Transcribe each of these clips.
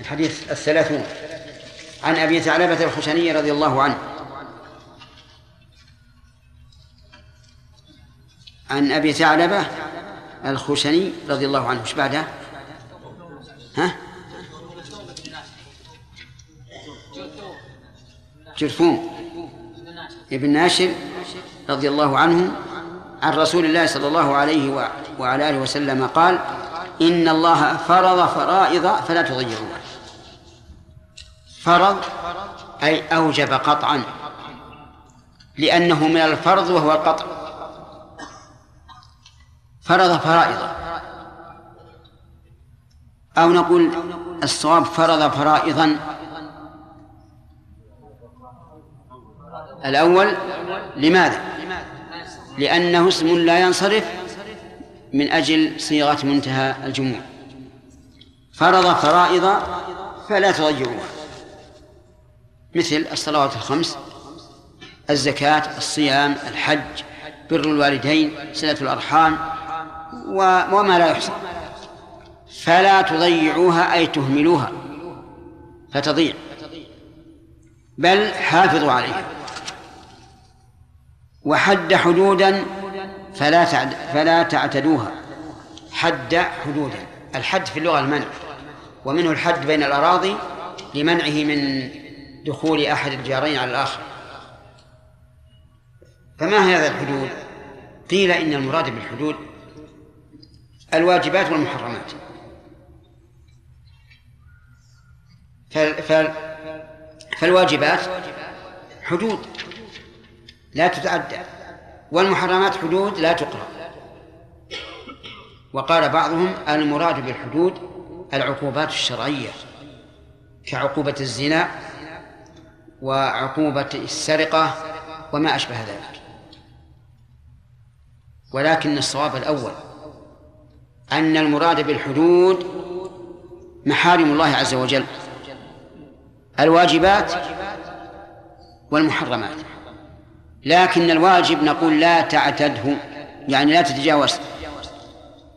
الحديث الثلاثون. عن أبي ثعلبة الخشني رضي الله عنه. عن أبي ثعلبة الخشني رضي الله عنه. إيش بعده؟ ها؟ جرثوم. ابن ناشر رضي الله عنه. عن رسول الله صلى الله عليه وعلى آله وسلم قال إن الله فرض فرائض فلا تضيعوها. فرض؟ أي أوجب قطعا لأنه من الفرض وهو القطع. فرض فرائض. أو نقول الصواب فرض فرائضا. الأول لماذا؟ لأنه اسم لا ينصرف من أجل صيغة منتهى الجموع. فرض فرائض فلا تضيعوها. مثل الصلوات الخمس الزكاة الصيام الحج بر الوالدين صلة الأرحام وما لا يحصى. فلا تضيعوها أي تهملوها. فتضيع. بل حافظوا عليها. وحد حدودا فلا فلا تعتدوها. حد حدودا. الحد في اللغة المنع. ومنه الحد بين الأراضي لمنعه من دخول أحد الجارين على الآخر. فما هي هذه الحدود؟ قيل إن المراد بالحدود الواجبات والمحرمات. فالواجبات حدود لا تتعدى. والمحرمات حدود لا تقرأ وقال بعضهم المراد بالحدود العقوبات الشرعية كعقوبة الزنا وعقوبة السرقة وما أشبه ذلك. ولكن الصواب الأول أن المراد بالحدود محارم الله عز وجل الواجبات والمحرمات. لكن الواجب نقول لا تعتده يعني لا تتجاوز.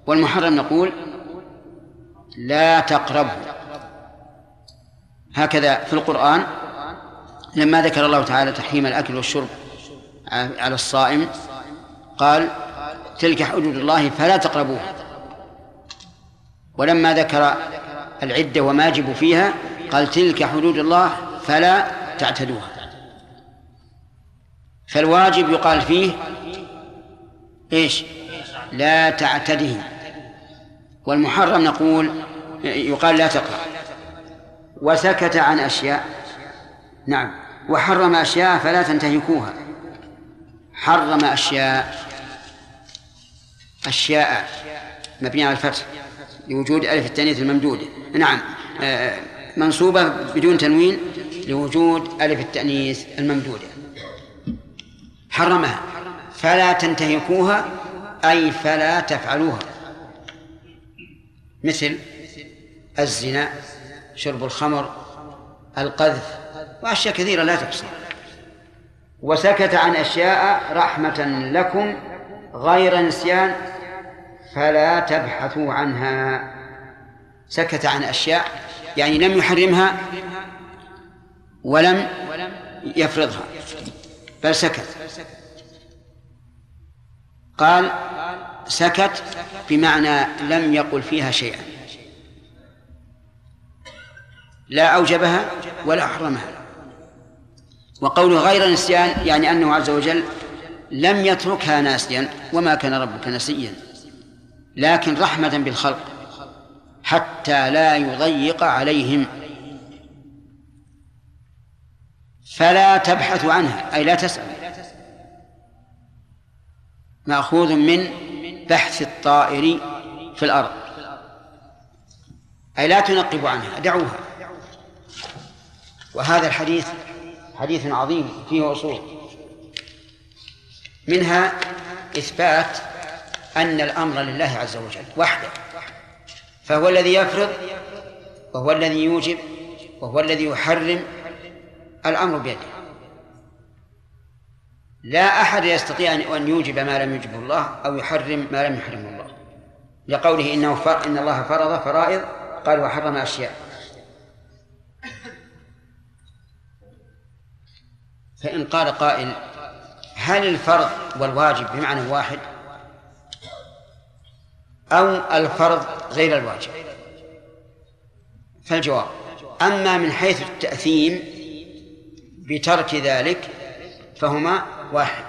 والمحرم نقول لا تقربه. هكذا في القرآن لما ذكر الله تعالى تحريم الأكل والشرب على الصائم قال تلك حدود الله فلا تقربوها. ولما ذكر العدة وما يجب فيها قال تلك حدود الله فلا تعتدوها. فالواجب يقال فيه إيش؟ لا تعتده. والمحرم نقول يقال لا تقرأ وسكت عن أشياء. نعم. وحرم أشياء فلا تنتهكوها. حرم أشياء أشياء مبنية على الفتح لوجود ألف التانيث الممدودة. نعم آه، منصوبة بدون تنوين لوجود ألف التأنيث الممدودة. حرمها فلا تنتهكوها أي فلا تفعلوها. مثل الزنا شرب الخمر القذف وأشياء كثيرة لا تحصى. وسكت عن أشياء رحمة لكم غير نسيان فلا تبحثوا عنها. سكت عن أشياء يعني لم يحرمها ولم يفرضها بل سكت. قال سكت بمعنى لم يقل فيها شيئا. لا أوجبها ولا حرمها وقوله غير نسيان يعني أنه عز وجل لم يتركها ناسيا وما كان ربك نسيا لكن رحمة بالخلق حتى لا يضيق عليهم. فلا تبحث عنها أي لا تسأل. مأخوذ من بحث الطائر في الأرض أي لا تنقب عنها دعوها. وهذا الحديث حديث عظيم فيه أصول. منها إثبات أن الأمر لله عز وجل وحده. فهو الذي يفرض وهو الذي يوجب وهو الذي يحرم الأمر بيده. لا أحد يستطيع أن يوجب ما لم يوجبه الله أو يحرم ما لم يحرمه الله. لقوله إنه فر إن الله فرض فرائض قال وحرم أشياء. فإن قال قائل هل الفرض والواجب بمعنى واحد؟ أو الفرض غير الواجب؟ فالجواب أما من حيث التأثيم بترك ذلك فهما واحد.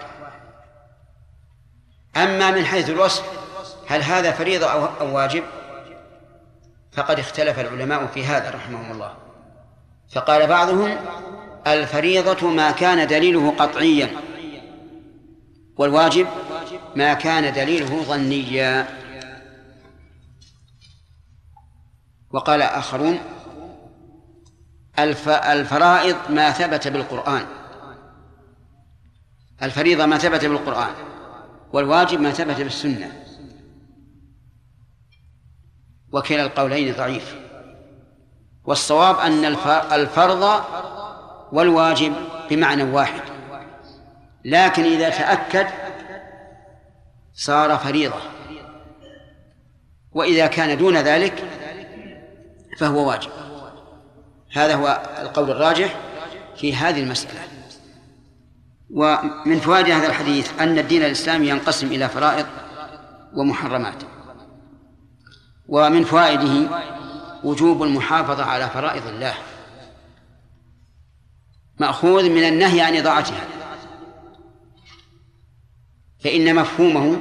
أما من حيث الوصف هل هذا فريضة أو واجب؟ فقد اختلف العلماء في هذا رحمهم الله. فقال بعضهم الفريضة ما كان دليله قطعيا والواجب ما كان دليله ظنيا. وقال آخرون الفرائض ما ثبت بالقرآن. الفريضة ما ثبت بالقرآن والواجب ما ثبت بالسنة. وكلا القولين ضعيف. والصواب أن الفرض والواجب بمعنى واحد. لكن إذا تأكد صار فريضة. وإذا كان دون ذلك فهو واجب. هذا هو القول الراجح في هذه المسألة. ومن فوائد هذا الحديث أن الدين الإسلامي ينقسم إلى فرائض ومحرمات. ومن فوائده وجوب المحافظة على فرائض الله. مأخوذ من النهي عن إضاعتها. فإن مفهومه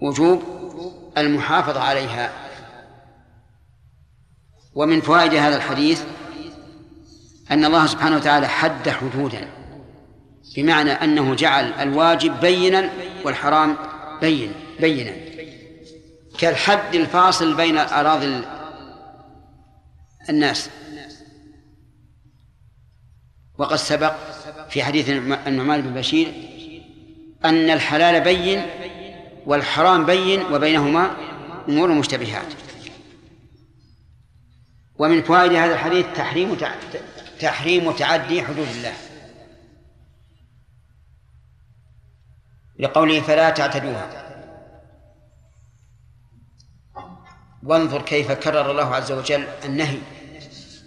وجوب المحافظة عليها. ومن فوائد هذا الحديث أن الله سبحانه وتعالى حد حدودا بمعنى أنه جعل الواجب بينا والحرام بين بينا. كالحد الفاصل بين أراضي الناس. وقد سبق في حديث النعمان بن بشير أن الحلال بين والحرام بين وبينهما أمور مشتبهات. ومن فوائد هذا الحديث تحريم تحريم تعدي حدود الله. لقوله فلا تعتدوها. وانظر كيف كرر الله عز وجل النهي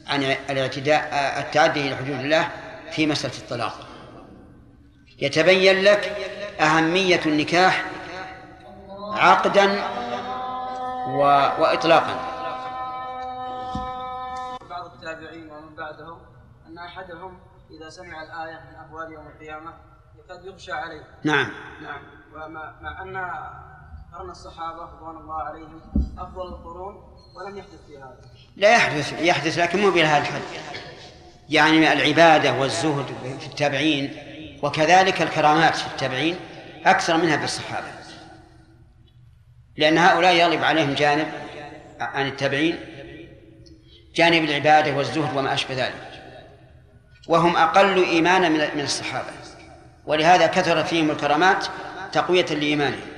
عن الاعتداء التعدي إلى حدود الله. في مسألة الطلاق. يتبين لك أهمية النكاح عقدا و... وإطلاقا. بعض التابعين ومن بعدهم أن أحدهم إذا سمع الآية من أهوال يوم القيامة قد يخشى عليه. نعم. نعم. ومع أن قرن الصحابة رضوان الله عليهم أفضل القرون ولم يحدث في هذا. لا يحدث يحدث لكن مو بهذا الحد. يعني العبادة والزهد في التابعين وكذلك الكرامات في التابعين أكثر منها في الصحابة. لأن هؤلاء يغلب عليهم جانب عن التابعين جانب العبادة والزهد وما أشبه ذلك. وهم أقل إيمانا من الصحابة ولهذا كثر فيهم الكرامات تقوية لإيمانهم.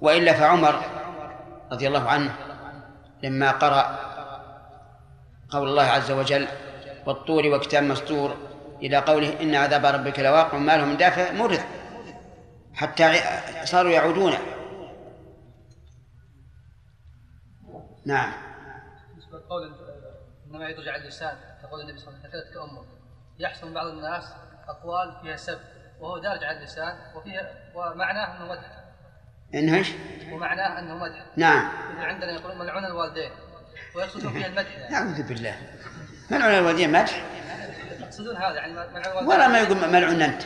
وإلا فعمر رضي الله عنه لما قرأ قول الله عز وجل والطور وكتاب مسطور إلى قوله إن عذاب ربك لواقع ما له من دافع مرض. حتى صاروا يعودون. نعم. بالنسبة لقول إنما يرجع اللسان تقول النبي صلى الله عليه وسلم كأمه. يحصل بعض الناس أقوال فيها سب وهو دارج على اللسان وفيها ومعناه أنه مدح. إنه إيش؟ ومعناه أنه مدح. نعم. عندنا يقولون ملعون الوالدين. ويقصدون فيها المدح يعني. أعوذ بالله. ملعون الوالدين مدح؟ يقصدون هذا يعني ملعون ولا ما يقول ملعون أنت.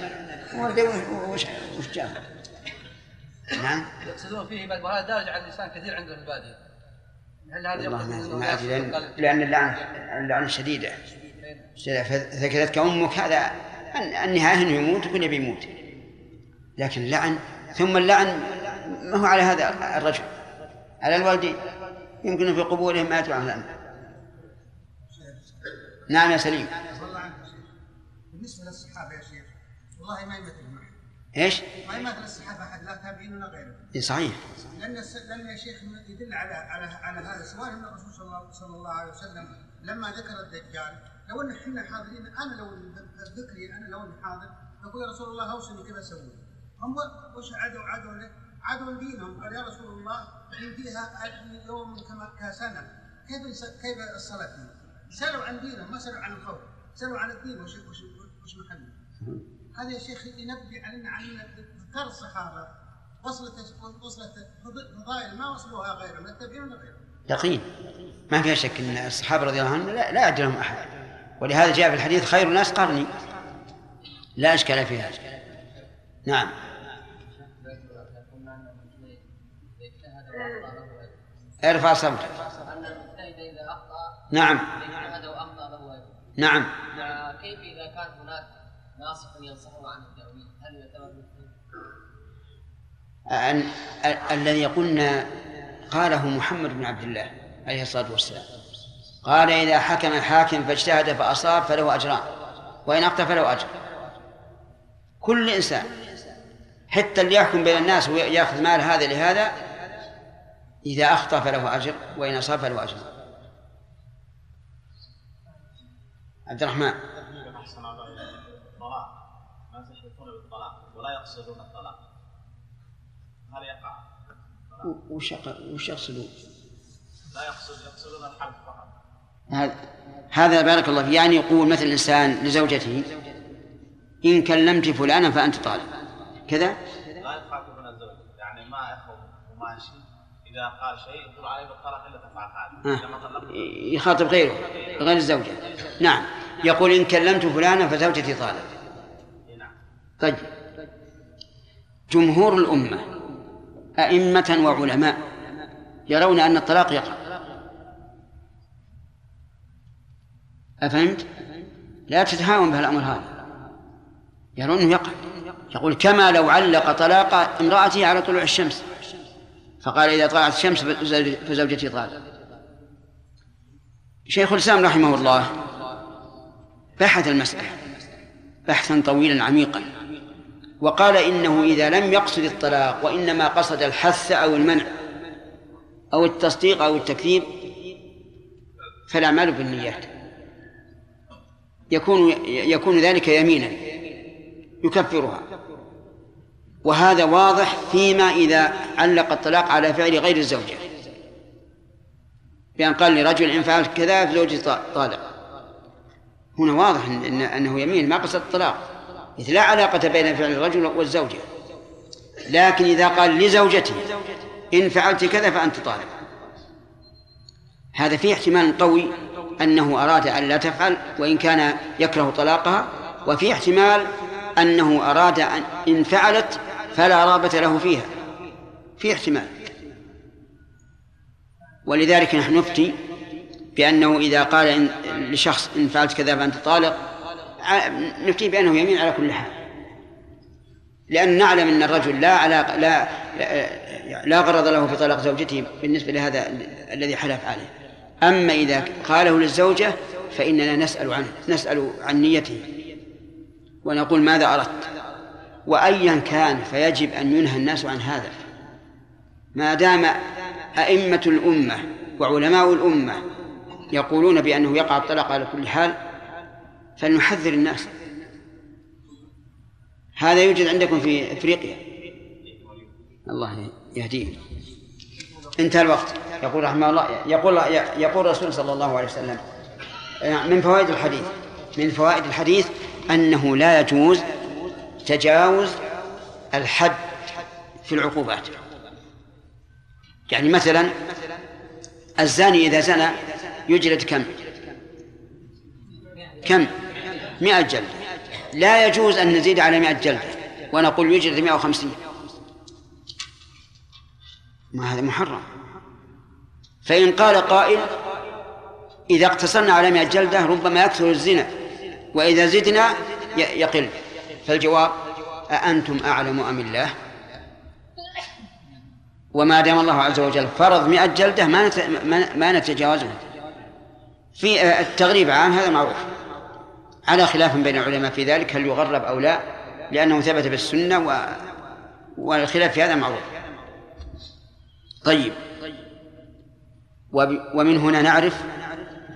وش وش جاب؟ نعم؟ يقصدون فيه بل وهذا دارج على اللسان كثير عندنا في البادية. هل هذا يقصد ما أدري لأن؟ لأن اللعنه اللعنه شديده شديدة. فذكرتك أمك هذا النهايه انه يموت يكون يبي يموت. لكن اللعن ثم اللعن ما هو على هذا الرجل على الوالدين يمكن في قبورهم ما يدعو عنه نعم يا سليم. شيخ بالنسبة للصحابة يا شيخ والله ما يمثلهم احد إيش؟ ما يمثل الصحابه أحد لا تابعين ولا غيرهم. إيه صحيح. لأن لأن يا شيخ يدل على على على هذا سواء أن الرسول صلى الله, صلى الله عليه وسلم لما ذكر الدجال لو أن إحنا حاضرين أنا لو ذكري أنا لو اني حاضر أقول يا رسول الله أوصني كيف أسوي؟ هم وش عادوا عادوا له؟ عادوا لدينهم قال يا رسول الله إن فيها يوم كما كسنه كيف كيف الصلاة فيه؟ سألوا عن دينهم ما سألوا عن الخوف سألوا عن الدين وش وش وش محله هذا يا شيخ ينبه علينا عن ذكر الصحابة. وصلت وصلت فضائل ما وصلوها غيرهم لا التابعين غيرهم. يقين. ما فيها شك إن الصحابة رضي الله عنهم لا, لا يعدلهم أحد. ولهذا جاء في الحديث خير الناس قرني. لا إشكال فيها. نعم. ارفع صوتك نعم. نعم. كيف إذا كان هناك ناصح ينصحه عن الذي قلنا قاله محمد بن عبد الله عليه الصلاة والسلام. قال إذا حكم الحاكم فاجتهد فأصاب فله أجران وإن أخطأ فله أجر. كل إنسان حتى اللي يحكم بين الناس ويأخذ مال هذا لهذا إذا أخطأ فله أجر وإن أصاب فله أجر. عبد الرحمن. ولا يقصدون الطلاق هل يقع؟ وش وش يقصدون؟ لا يقصد يقصدون الحلف فقط. هذا هذا بارك الله فيه يعني يقول مثل الإنسان لزوجته إن كلمت فلانا فأنت طالب. كذا؟ لا يخاطبون الزوج يعني ما يخوف وما شيء إذا قال شيء عليه بالطلاق إلا تفعل هذا يخاطب غيره غير الزوجة. نعم. يقول إن كلمت فلانا فزوجتي طالب. نعم. طيب. جمهور الأمة أئمة وعلماء يرون أن الطلاق يقع. أفهمت؟ لا تتهاون بهالأمر هذا. يرون أنه يقع. يقول كما لو علق طلاق امرأته على طلوع الشمس. فقال إذا طلعت الشمس فزوجتي طالب شيخ الإسلام رحمه الله بحث المسألة بحثا طويلا عميقا وقال إنه إذا لم يقصد الطلاق وإنما قصد الحث أو المنع أو التصديق أو التكذيب فالأعمال بالنيات. يكون يكون ذلك يمينا يكفرها. وهذا واضح فيما إذا علق الطلاق على فعل غير الزوجة. بأن قال لرجل إن فعلت كذا فزوجي طالق. هنا واضح إن أنه يمين ما قصد الطلاق. إذ لا علاقة بين فعل الرجل والزوجة. لكن إذا قال لزوجته إن فعلت كذا فأنت طالب هذا فيه احتمال قوي أنه أراد أن لا تفعل وإن كان يكره طلاقها وفي احتمال أنه أراد أن إن فعلت فلا رابة له فيها في احتمال. ولذلك نحن نفتي بأنه إذا قال إن لشخص إن فعلت كذا فأنت طالق نفتي بأنه يمين على كل حال. لأن نعلم أن الرجل لا علاقة لا لا غرض له في طلاق زوجته بالنسبة لهذا الذي حلف عليه. أما إذا قاله للزوجة فإننا نسأل عنه نسأل عن نيته. ونقول ماذا أردت؟ وأيا كان فيجب أن ينهى الناس عن هذا. ما دام أئمة الأمة وعلماء الأمة يقولون بأنه يقع الطلاق على كل حال فلنحذر الناس. هذا يوجد عندكم في إفريقيا. الله يهديه انتهى الوقت. يقول رحمه الله يقول يقول الرسول صلى الله عليه وسلم من فوائد الحديث من فوائد الحديث أنه لا يجوز تجاوز الحد في العقوبات. يعني مثلا الزاني إذا زنى يجلد كم؟ كم؟ مئة جلدة لا يجوز أن نزيد على مئة جلدة ونقول يجلد مئة وخمسين. ما هذا محرم. فإن قال قائل إذا اقتصرنا على مئة جلدة ربما يكثر الزنا وإذا زدنا يقل. فالجواب أأنتم أعلم أم الله؟ وما دام الله عز وجل فرض مئة جلدة ما ما نتجاوزها. في التغريب عام هذا معروف. على خلاف بين العلماء في ذلك هل يغرب أو لا لأنه ثبت بالسنة و... والخلاف في هذا معروف. طيب. ومن هنا نعرف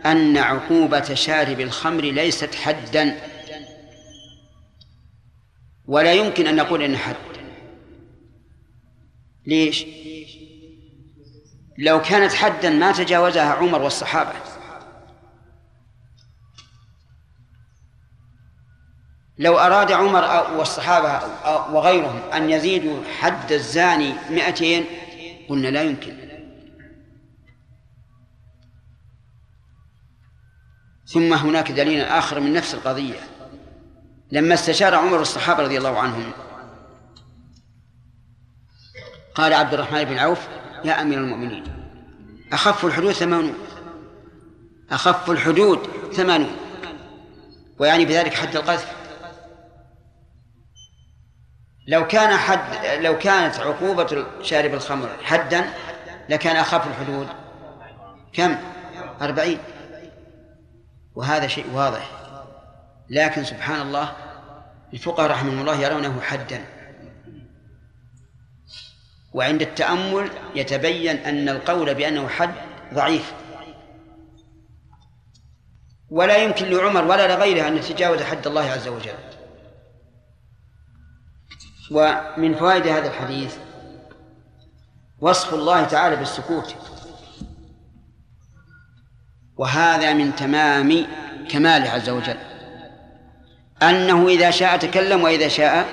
أن عقوبة شارب الخمر ليست حدا. ولا يمكن أن نقول إن حد. ليش؟ لو كانت حدا ما تجاوزها عمر والصحابة. لو أراد عمر والصحابة وغيرهم أن يزيدوا حد الزاني مئتين قلنا لا يمكن. ثم هناك دليل آخر من نفس القضية. لما استشار عمر الصحابة رضي الله عنهم. قال عبد الرحمن بن عوف يا أمير المؤمنين أخف الحدود ثمانون أخف الحدود ثمانون. ويعني بذلك حد القذف. لو كان حد لو كانت عقوبة شارب الخمر حدا لكان أخف الحدود. كم؟ أربعين. وهذا شيء واضح. لكن سبحان الله الفقهاء رحمهم الله يرونه حدا. وعند التأمل يتبين أن القول بأنه حد ضعيف. ولا يمكن لعمر ولا لغيره أن يتجاوز حد الله عز وجل. ومن فوائد هذا الحديث وصف الله تعالى بالسكوت. وهذا من تمام كماله عز وجل. أنه إذا شاء تكلم وإذا شاء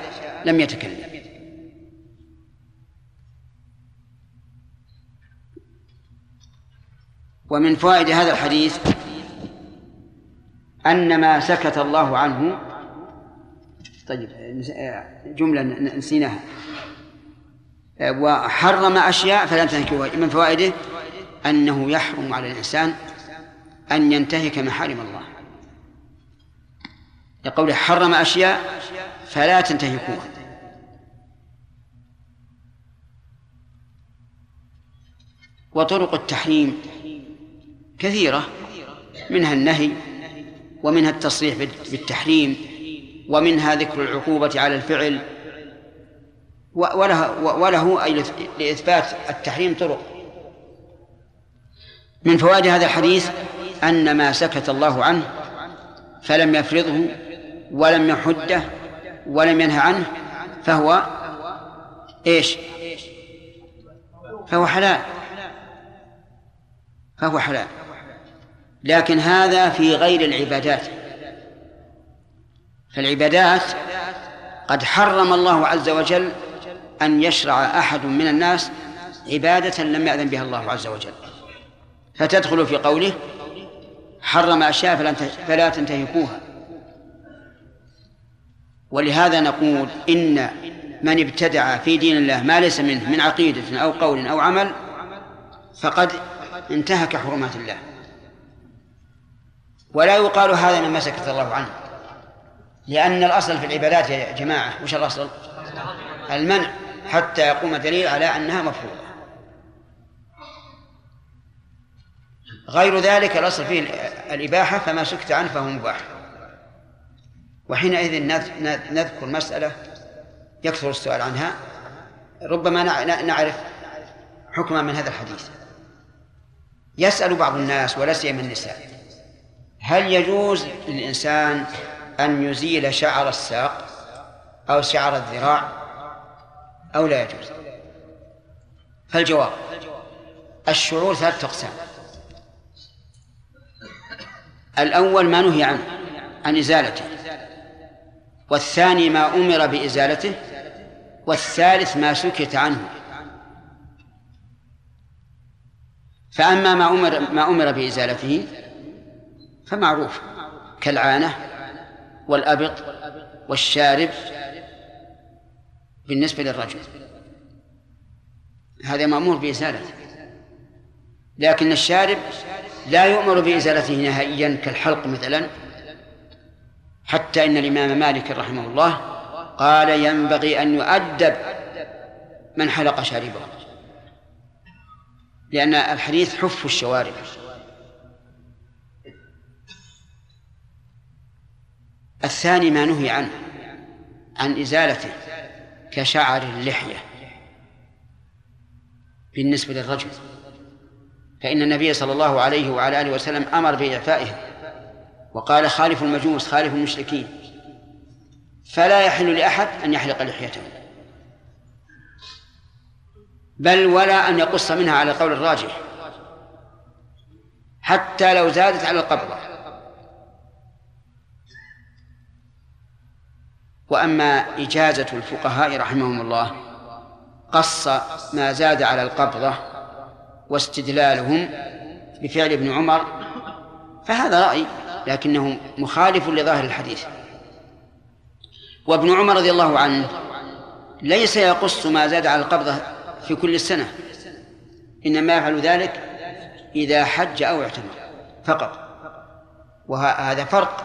لم يتكلم. ومن فوائد هذا الحديث أن ما سكت الله عنه طيب جملة نسيناها. وحرم أشياء فلا تنكحوها من فوائده أنه يحرم على الإنسان أن ينتهك محارم الله. لقوله حرم أشياء فلا تنتهكوها. وطرق التحريم كثيرة منها النهي ومنها التصريح بالتحريم ومنها ذكر العقوبة على الفعل وله وله أي لإثبات التحريم طرق. من فوائد هذا الحديث أن ما سكت الله عنه فلم يفرضه ولم يحده ولم ينهى عنه فهو إيش؟ فهو حلال. فهو حلال. لكن هذا في غير العبادات. فالعبادات قد حرم الله عز وجل أن يشرع أحد من الناس عبادة لم يأذن بها الله عز وجل. فتدخل في قوله حرم أشياء فلا تنتهكوها. ولهذا نقول إن من ابتدع في دين الله ما ليس منه من عقيدة أو قول أو عمل فقد انتهك حرمات الله. ولا يقال هذا مما سكت الله عنه لأن الأصل في العبادات يا جماعة وش الأصل؟ المنع حتى يقوم دليل على أنها مفروضة. غير ذلك الأصل فيه الإباحة فما سكت عنه فهو مباح. وحينئذ نذكر مسألة يكثر السؤال عنها. ربما نعرف حكما من هذا الحديث. يسأل بعض الناس ولا سيما النساء هل يجوز للإنسان أن يزيل شعر الساق أو شعر الذراع أو لا يجوز؟ فالجواب الشعور ثلاثة أقسام. الأول ما نهي عنه عن إزالته. والثاني ما أمر بإزالته والثالث ما سكت عنه. فأما ما أمر ما أمر بإزالته فمعروف كالعانة والأبط والشارب بالنسبة للرجل. هذا مأمور بإزالته. لكن الشارب لا يؤمر بإزالته نهائيا كالحلق مثلا. حتى إن الإمام مالك رحمه الله قال ينبغي أن يؤدب من حلق شاربه. لأن الحديث حف الشوارب. الثاني ما نهي عنه عن إزالته كشعر اللحية. بالنسبة للرجل فإن النبي صلى الله عليه وعلى آله وسلم أمر بإعفائها وقال خالف المجوس خالف المشركين. فلا يحل لأحد أن يحلق لحيته. بل ولا أن يقص منها على القول الراجح. حتى لو زادت على القبضة. وأما إجازة الفقهاء رحمهم الله قص ما زاد على القبضة واستدلالهم بفعل ابن عمر فهذا رأي. لكنه مخالف لظاهر الحديث. وابن عمر رضي الله عنه ليس يقص ما زاد على القبضة في كل سنة إنما يفعل ذلك إذا حج أو اعتمر فقط. وهذا فرق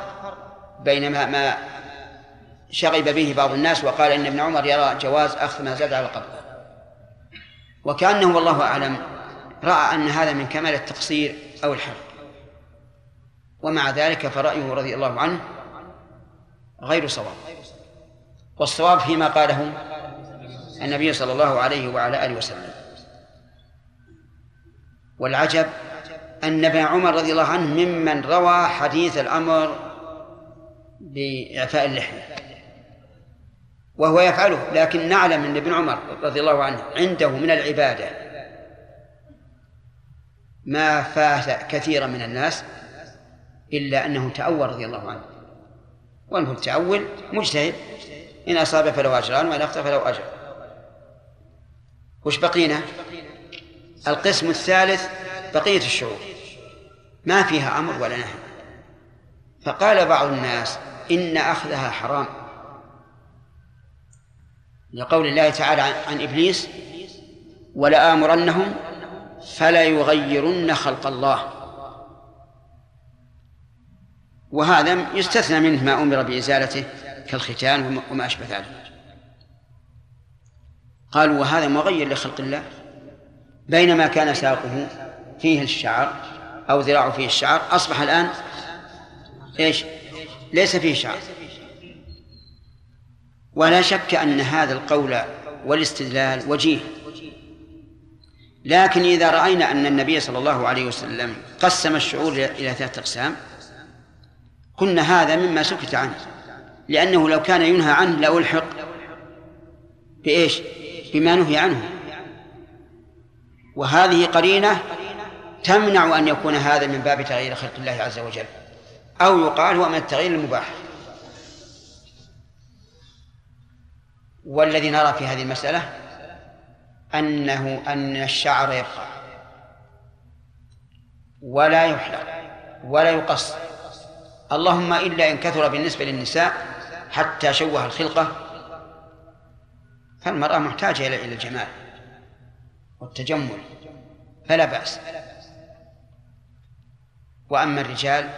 بين ما, ما شغب به بعض الناس وقال إن ابن عمر يرى جواز أخذ ما زاد على القبضة. وكأنه والله أعلم رأى أن هذا من كمال التقصير أو الحرق. ومع ذلك فرأيه رضي الله عنه غير صواب. والصواب فيما قاله النبي صلى الله عليه وعلى آله وسلم. والعجب أن ابن عمر رضي الله عنه ممن روى حديث الأمر بإعفاء اللحية وهو يفعله لكن نعلم أن ابن عمر رضي الله عنه عنده من العبادة ما فات كثيرا من الناس إلا أنه تأول رضي الله عنه. وأنه التأول مجتهد. إن أصاب فله أجران وإن أخطأ فله أجر. وش بقينا؟ القسم الثالث بقية الشعور. ما فيها أمر ولا نهي. فقال بعض الناس إن أخذها حرام. لقول الله تعالى عن إبليس ولآمرنهم فلا يغيرن خلق الله. وهذا يستثنى منه ما أمر بإزالته كالختان وما أشبه ذلك. قالوا وهذا مغير لخلق الله. بينما كان ساقه فيه الشعر أو ذراعه فيه الشعر أصبح الآن إيش؟ ليس فيه شعر. ولا شك أن هذا القول والاستدلال وجيه. لكن إذا رأينا أن النبي صلى الله عليه وسلم قسم الشعور إلى ثلاثة أقسام قلنا هذا مما سكت عنه. لأنه لو كان ينهى عنه لألحق. بإيش؟ بما نهي عنه. وهذه قرينة تمنع أن يكون هذا من باب تغيير خلق الله عز وجل. أو يقال هو من التغيير المباح. والذي نرى في هذه المسألة أنه أن الشعر يبقى. ولا يحلق. ولا يقص اللهم إلا إن كثر بالنسبة للنساء حتى شوه الخلقة فالمرأة محتاجة إلى الجمال والتجمل فلا بأس. وأما الرجال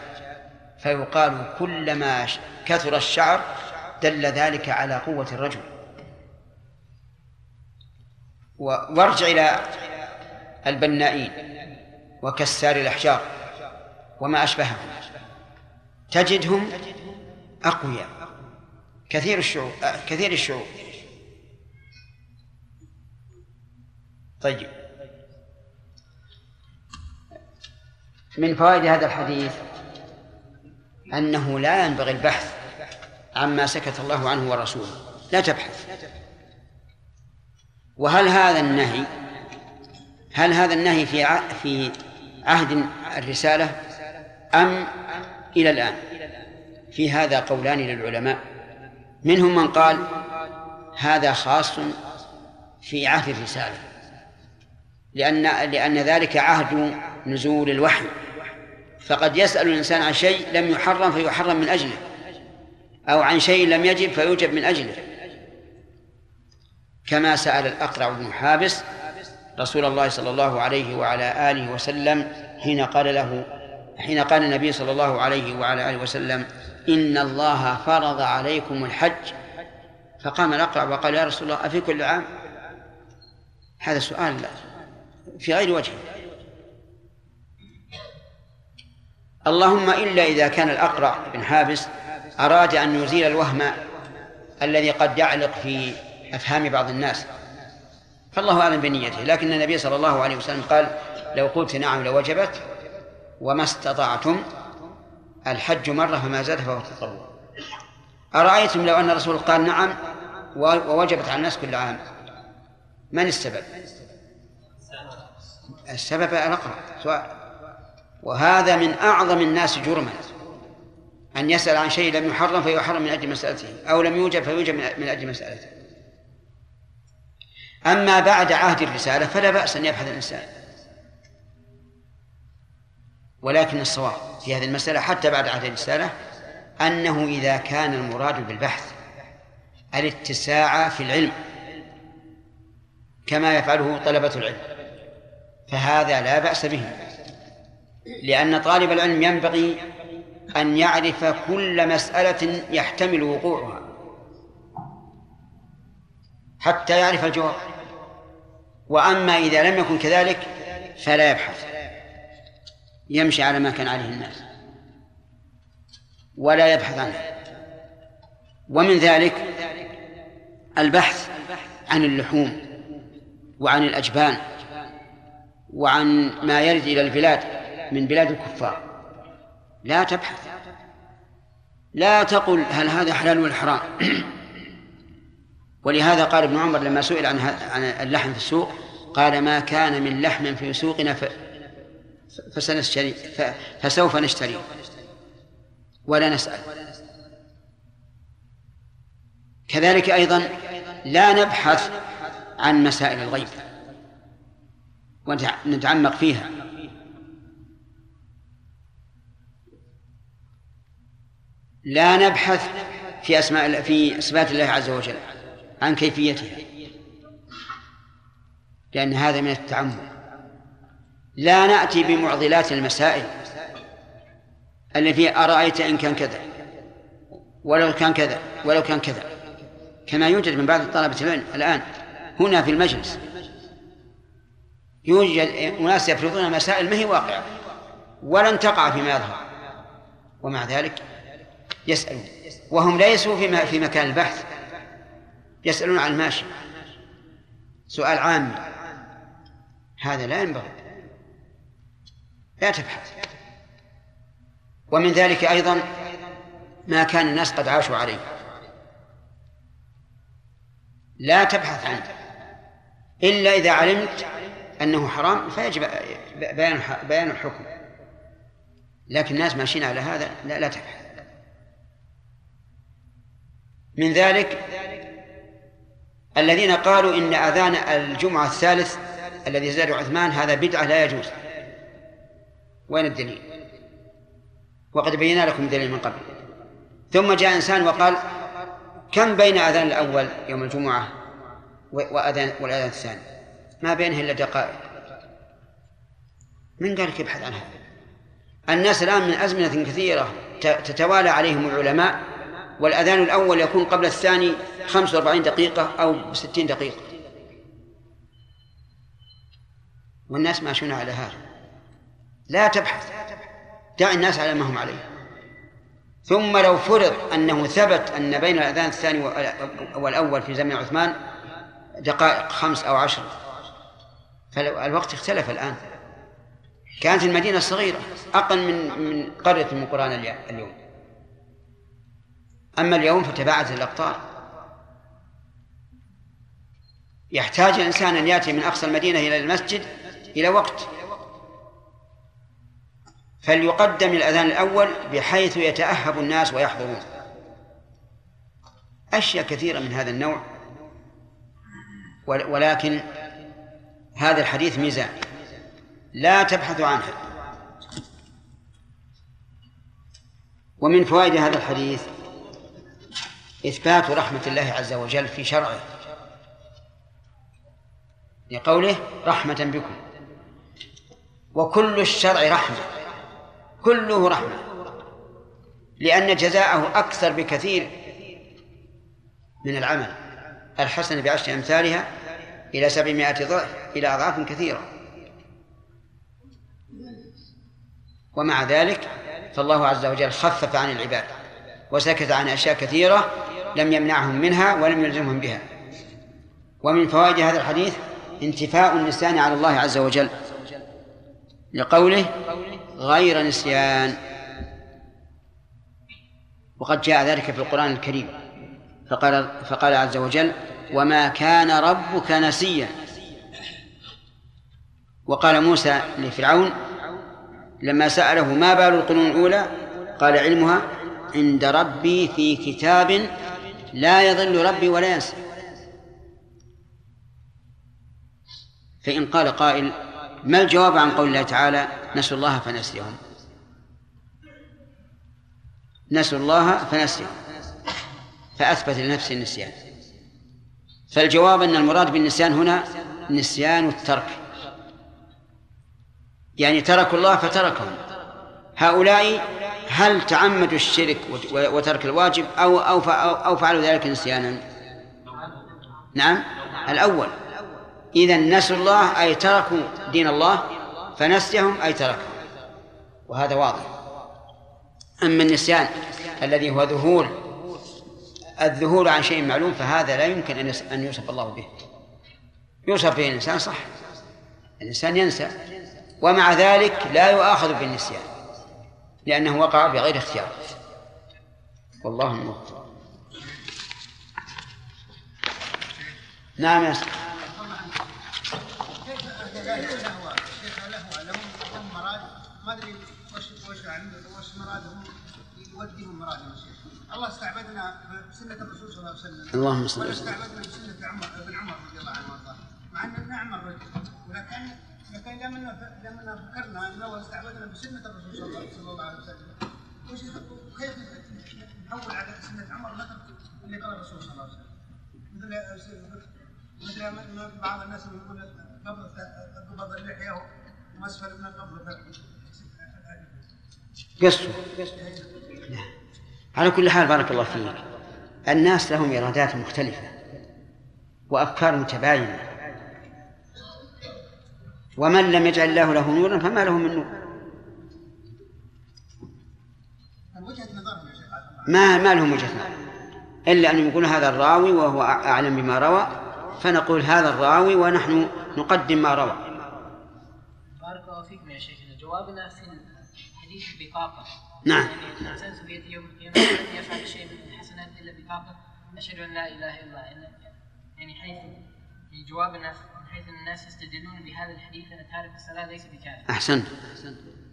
فيقال كلما كثر الشعر دل ذلك على قوة الرجل. وارجع إلى البنائين وكسار الأحجار وما أشبههم. تجدهم أقوياء. كثير الشعور كثير الشعور طيب. من فوائد هذا الحديث أنه لا ينبغي البحث عما سكت الله عنه ورسوله. لا تبحث. وهل هذا النهي هل هذا النهي في في عهد الرسالة أم إلى الآن. في هذا قولان للعلماء. منهم من قال هذا خاص في عهد الرسالة لأن لأن ذلك عهد نزول الوحي. فقد يسأل الإنسان عن شيء لم يحرم فيحرم من أجله أو عن شيء لم يجب فيوجب من أجله. كما سأل الأقرع بن حابس رسول الله صلى الله عليه وعلى آله وسلم حين قال له حين قال النبي صلى الله عليه وعلى آله وسلم إن الله فرض عليكم الحج. فقام الأقرع وقال يا رسول الله أفي كل عام؟ هذا سؤال في غير وجه. اللهم إلا إذا كان الأقرع بن حابس أراد أن يزيل الوهم الذي قد يعلق في أفهام بعض الناس. فالله أعلم بنيته لكن النبي صلى الله عليه وسلم قال لو قلت نعم لوجبت. وما استطعتم الحج مرة فما زاد فهو تطوع. أرأيتم لو أن الرسول قال نعم ووجبت على الناس كل عام؟ من السبب؟ السبب الأقرب. سؤال وهذا من أعظم الناس جرما. أن يسأل عن شيء لم يحرم فيحرم من أجل مسألته أو لم يوجد فيوجد من أجل مسألته. أما بعد عهد الرسالة فلا بأس أن يبحث الإنسان. ولكن الصواب في هذه المسألة حتى بعد عهد الرسالة أنه إذا كان المراد بالبحث الاتساع في العلم كما يفعله طلبة العلم فهذا لا بأس به لأن طالب العلم ينبغي أن يعرف كل مسألة يحتمل وقوعها حتى يعرف الجواب وأما إذا لم يكن كذلك فلا يبحث. يمشي على ما كان عليه الناس ولا يبحث عنه. ومن ذلك البحث عن اللحوم وعن الأجبان وعن ما يرد إلى البلاد من بلاد الكفار. لا تبحث. لا تقل هل هذا حلال ولا حرام. ولهذا قال ابن عمر لما سئل عن عن اللحم في السوق قال ما كان من لحم في سوقنا فسنشتري فسوف نشتري. ولا نسأل. كذلك أيضا لا نبحث عن مسائل الغيب. ونتعمق فيها. لا نبحث في أسماء في صفات الله عز وجل عن كيفيتها لأن هذا من التعمق. لا نأتي بمعضلات المسائل. التي أرأيت إن كان كذا ولو كان كذا ولو كان كذا. كما يوجد من بعض طلبة العلم الآن هنا في المجلس. يوجد أناس يفرضون مسائل ما هي واقعة ولن تقع فيما يظهر. ومع ذلك يسألون وهم ليسوا في في مكان البحث. يسألون عن الماشي. سؤال عام. هذا لا ينبغي. لا تبحث. ومن ذلك أيضا ما كان الناس قد عاشوا عليه. لا تبحث عنه. إلا إذا علمت أنه حرام فيجب بيان بيان الحكم. لكن الناس ماشيين على هذا لا لا تبحث. من ذلك الذين قالوا إن أذان الجمعة الثالث الذي زاد عثمان هذا بدعة لا يجوز. وين الدليل؟ وقد بينا لكم الدليل من قبل. ثم جاء إنسان وقال كم بين أذان الأول يوم الجمعة وأذان والأذان الثاني؟ ما بينه إلا دقائق. من قال لك ابحث عن هذا؟ الناس الآن من أزمنة كثيرة تتوالى عليهم العلماء والأذان الأول يكون قبل الثاني 45 دقيقة أو 60 دقيقة. والناس ماشون على هذا. لا تبحث. دع الناس على ما هم عليه. ثم لو فرض أنه ثبت أن بين الأذان الثاني والأول في زمن عثمان دقائق خمس أو عشر. فالوقت اختلف الآن. كانت المدينة صغيرة أقل من من قرية من قرآن اليوم. أما اليوم فتباعدت الأقطار. يحتاج الإنسان أن يأتي من أقصى المدينة إلى المسجد إلى وقت. فليقدم الأذان الأول بحيث يتأهب الناس ويحضرون. أشياء كثيرة من هذا النوع ولكن هذا الحديث ميزان. لا تبحث عنها ومن فوائد هذا الحديث إثبات رحمة الله عز وجل في شرعه. لقوله رحمة بكم. وكل الشرع رحمة. كله رحمة. لأن جزاءه أكثر بكثير من العمل. الحسنة بعشر أمثالها إلى سبعمائة ضعف إلى أضعاف كثيرة. ومع ذلك فالله عز وجل خفف عن العباد وسكت عن أشياء كثيرة لم يمنعهم منها ولم يلزمهم بها. ومن فوائد هذا الحديث انتفاء النسيان على الله عز وجل لقوله غير نسيان. وقد جاء ذلك في القرآن الكريم. فقال فقال عز وجل وما كان ربك نسيا. وقال موسى لفرعون لما سأله ما بال القرون الأولى قال علمها عند ربي في كتاب لا يضل ربي ولا ينسى. فإن قال قائل ما الجواب عن قول الله تعالى نسوا الله فنسيهم؟ نسوا الله فنسيهم. فأثبت لنفسه النسيان. فالجواب أن المراد بالنسيان هنا نسيان الترك. يعني تركوا الله فتركهم. هؤلاء هل تعمدوا الشرك وترك الواجب أو أو أو فعلوا ذلك نسيانا؟ نعم. الأول. إذا نسوا الله أي تركوا دين الله فنسيهم أي تركهم. وهذا واضح. أما النسيان الذي هو ذهول الذهول عن شيء معلوم فهذا لا يمكن أن يوصف الله به. يوصف به الإنسان صح. الإنسان ينسى. ومع ذلك لا يؤاخذ بالنسيان لأنه وقع بغير اختيار. والله الموفق. نعم يا الله استعبدنا بسنه الرسول صلى الله عليه وسلم اللهم صل وسلم استعبدنا بسنه عمر ابن عمر رضي الله عنه وارضاه مع ان نعم الرجل ولكن لكن لما لما فكرنا انه استعبدنا بسنه الرسول صلى الله عليه وسلم وش كيف نحول على سنه عمر نترك اللي قال الرسول صلى الله عليه وسلم مثل مثل بعض الناس يقول؟ قبض اللحيه ومسفل من قصوا على كل حال بارك الله فيك. الناس لهم إرادات مختلفة وأفكار متباينة. ومن لم يجعل الله له نورا فما له من نور. ما ما لهم وجهة نظر. إلا أن يقول هذا الراوي وهو أعلم بما روى فنقول هذا الراوي ونحن نقدم ما روى. بارك الله فيكم يا شيخ جوابنا في حديث البطاقة نعم. يعني الإنسان سوف يأتي يوم القيامة يفعل شيء من الحسنات إلا بطاقة. أشهد أن لا إله إلا الله. يعني حيث في جوابنا من حيث الناس يستدلون بهذا الحديث أن تارك الصلاة ليس بكافر أحسنت.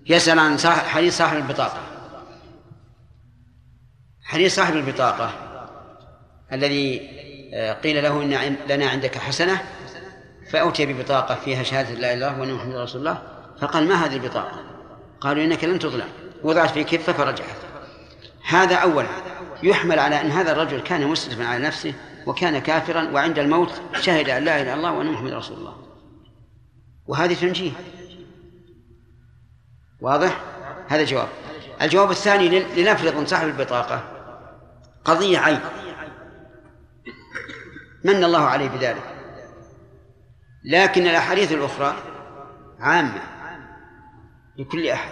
يسأل عن صاحب حديث صاحب البطاقة. حديث صاحب البطاقة الذي آه، قيل له إن لنا عندك حسنة. فأتي ببطاقة فيها شهادة لا إله إلا الله وأن محمد رسول الله فقال ما هذه البطاقة؟ قالوا إنك لن تظلم. وضعت في كفة فرجعت. هذا أولا. يحمل على أن هذا الرجل كان مسرفا على نفسه وكان كافرا وعند الموت شهد أن لا إله إلا الله وأن محمد رسول الله. وهذه تنجيه. واضح؟ هذا جواب. الجواب الثاني لن- لنفرض صاحب البطاقة قضية عين. من الله عليه بذلك؟ لكن الأحاديث الأخرى عامة لكل أحد.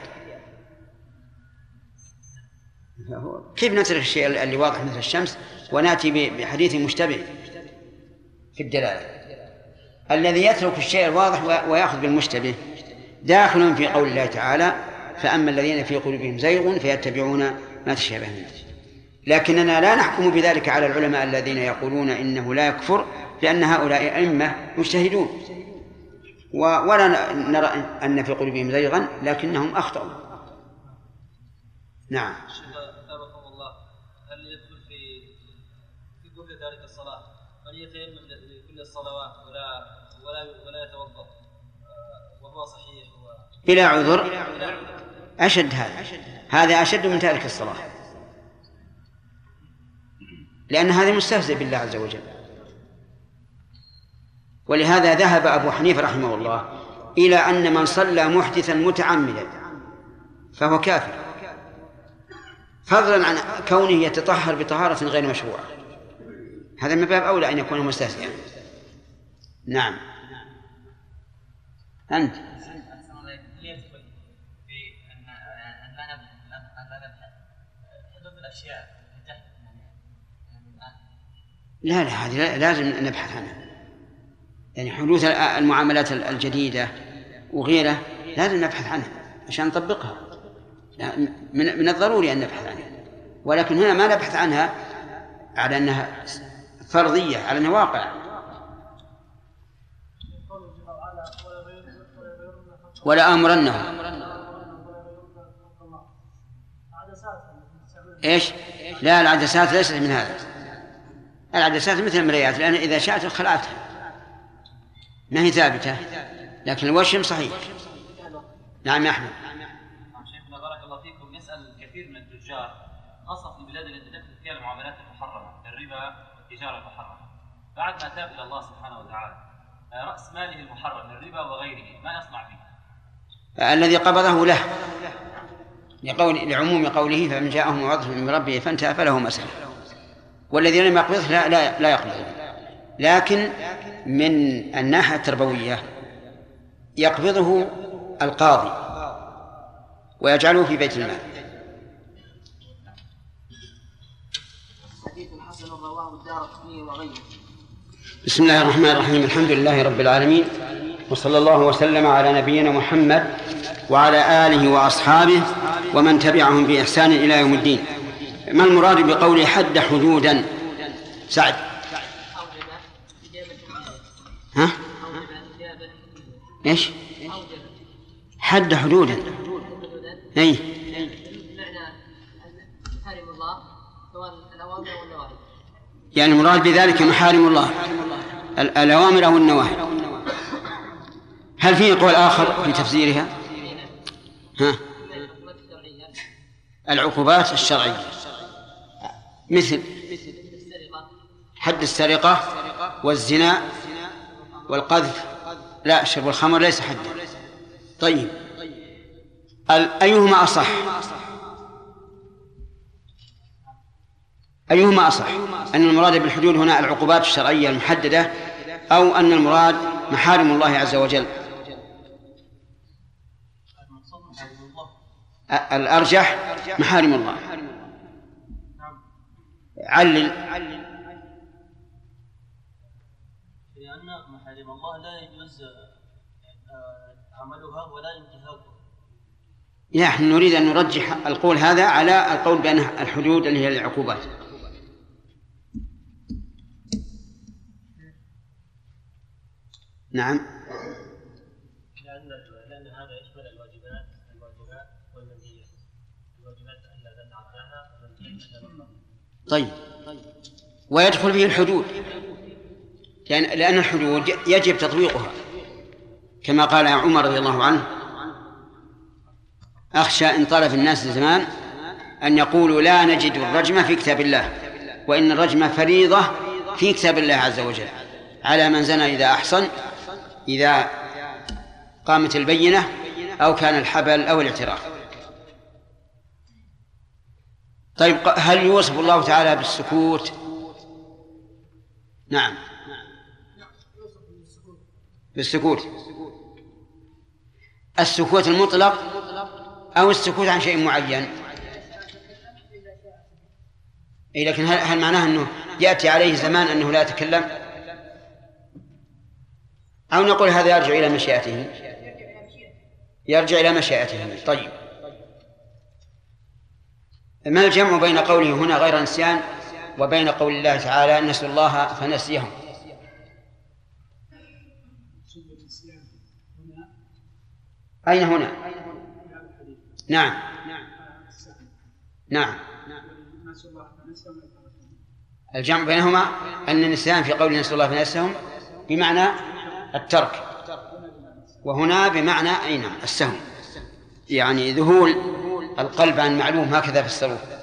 كيف نترك الشيء اللي واضح مثل الشمس ونأتي بحديث مشتبه في الدلالة؟ الذي يترك الشيء الواضح ويأخذ بالمشتبه داخل في قول الله تعالى فأما الذين في قلوبهم زيغ فيتبعون ما تشابه منه لكننا لا نحكم بذلك على العلماء الذين يقولون إنه لا يكفر لأن هؤلاء أئمة مجتهدون. ولا نرى أن في قلوبهم زيغا لكنهم أخطأوا. نعم. الله. هل يدخل في في كل ذلك الصلاة؟ من يتيمم لكل الصلوات ولا ولا ولا يتوضأ؟ وهو صحيح بلا عذر. أشد هذا. هذا أشد من تارك الصلاة. لأن هذا مستهزئ بالله عز وجل. ولهذا ذهب أبو حنيفة رحمه الله إلى أن من صلى محدثا متعمدا فهو كافر. فضلا عن كونه يتطهر بطهارة غير مشروعة. هذا من باب أولى أن يكون مستهزئا. نعم. أنت. لا لا هذه لا- لازم نبحث عنها. يعني حدوث المعاملات الجديدة وغيره لازم نبحث عنها عشان نطبقها. من الضروري أن نبحث عنها. ولكن هنا ما نبحث عنها على أنها فرضية على أنها واقع ولا أمرنهم. هذا إيش؟ لا العدسات ليست من هذا. العدسات مثل المرايات لأن إذا شاءت خلعتها. ما هي ثابتة؟ لكن الوشم صحيح. نعم يا أحمد. نعم شيخنا بارك الله فيكم. يسأل كثير من التجار خاصة في البلاد التي تدخل فيها المعاملات المحرمة الربا والتجارة المحرمة. بعد ما تاب إلى الله سبحانه وتعالى آه، رأس ماله المحرم الربا وغيره ما يصنع به؟ الذي قبضه له. لقول لعموم قوله فمن جاءه موعظة من ربه فانتهى فله سلف. والذي لم يقبضه لا لا لا يقبضه. لكن من الناحية التربوية يقبضه القاضي ويجعله في بيت المال. بسم الله الرحمن الرحيم الحمد لله رب العالمين وصلى الله وسلم على نبينا محمد وعلى آله وأصحابه ومن تبعهم بإحسان إلى يوم الدين. ما المراد بقول حد حدودا؟ سعد. ها؟ إيش؟ حد حدودا أي. يعني المراد بذلك محارم الله. ال- الأوامر أو النواهي. هل فيه قول آخر في تفسيرها؟ ها؟ العقوبات الشرعية. مثل. حد السرقة والزنا والقذف لا شرب الخمر ليس حدا. طيب. أيهما أصح؟ أيهما أصح؟ أن المراد بالحدود هنا العقوبات الشرعية المحددة أو أن المراد محارم الله عز وجل؟ الأرجح محارم الله. علل لأن محارم الله لا يجوز آه، عملها ولا انتهاكها نحن نريد أن نرجح القول هذا على القول بأن الحدود اللي هي العقوبات. نعم. لأن لأن هذا يشمل الواجبات الواجبات والمنهيات الواجبات والمنهيات طيب. ويدخل فيه الحدود. لأن لأن الحدود يجب تطبيقها كما قال عمر رضي الله عنه أخشى إن طال في الناس زمان أن يقولوا لا نجد الرجم في كتاب الله وإن الرجم فريضة في كتاب الله عز وجل على من زنى إذا أحصن إذا قامت البينة أو كان الحبل أو الاعتراف. طيب هل يوصف الله تعالى بالسكوت؟ نعم. بالسكوت. السكوت المطلق أو السكوت عن شيء معين. إيه لكن هل, هل معناه أنه يأتي عليه زمان أنه لا يتكلم؟ أو نقول هذا يرجع إلى مشيئته. يرجع إلى مشيئته. طيب. ما الجمع بين قوله هنا غير نسيان وبين قول الله تعالى نسوا الله فنسيهم؟ أين هنا؟ نعم. نعم. الجمع بينهما أن النسيان في قول نسوا الله فنسيهم بمعنى الترك. وهنا بمعنى أي نعم السهم. يعني ذهول القلب عن معلوم هكذا فسروه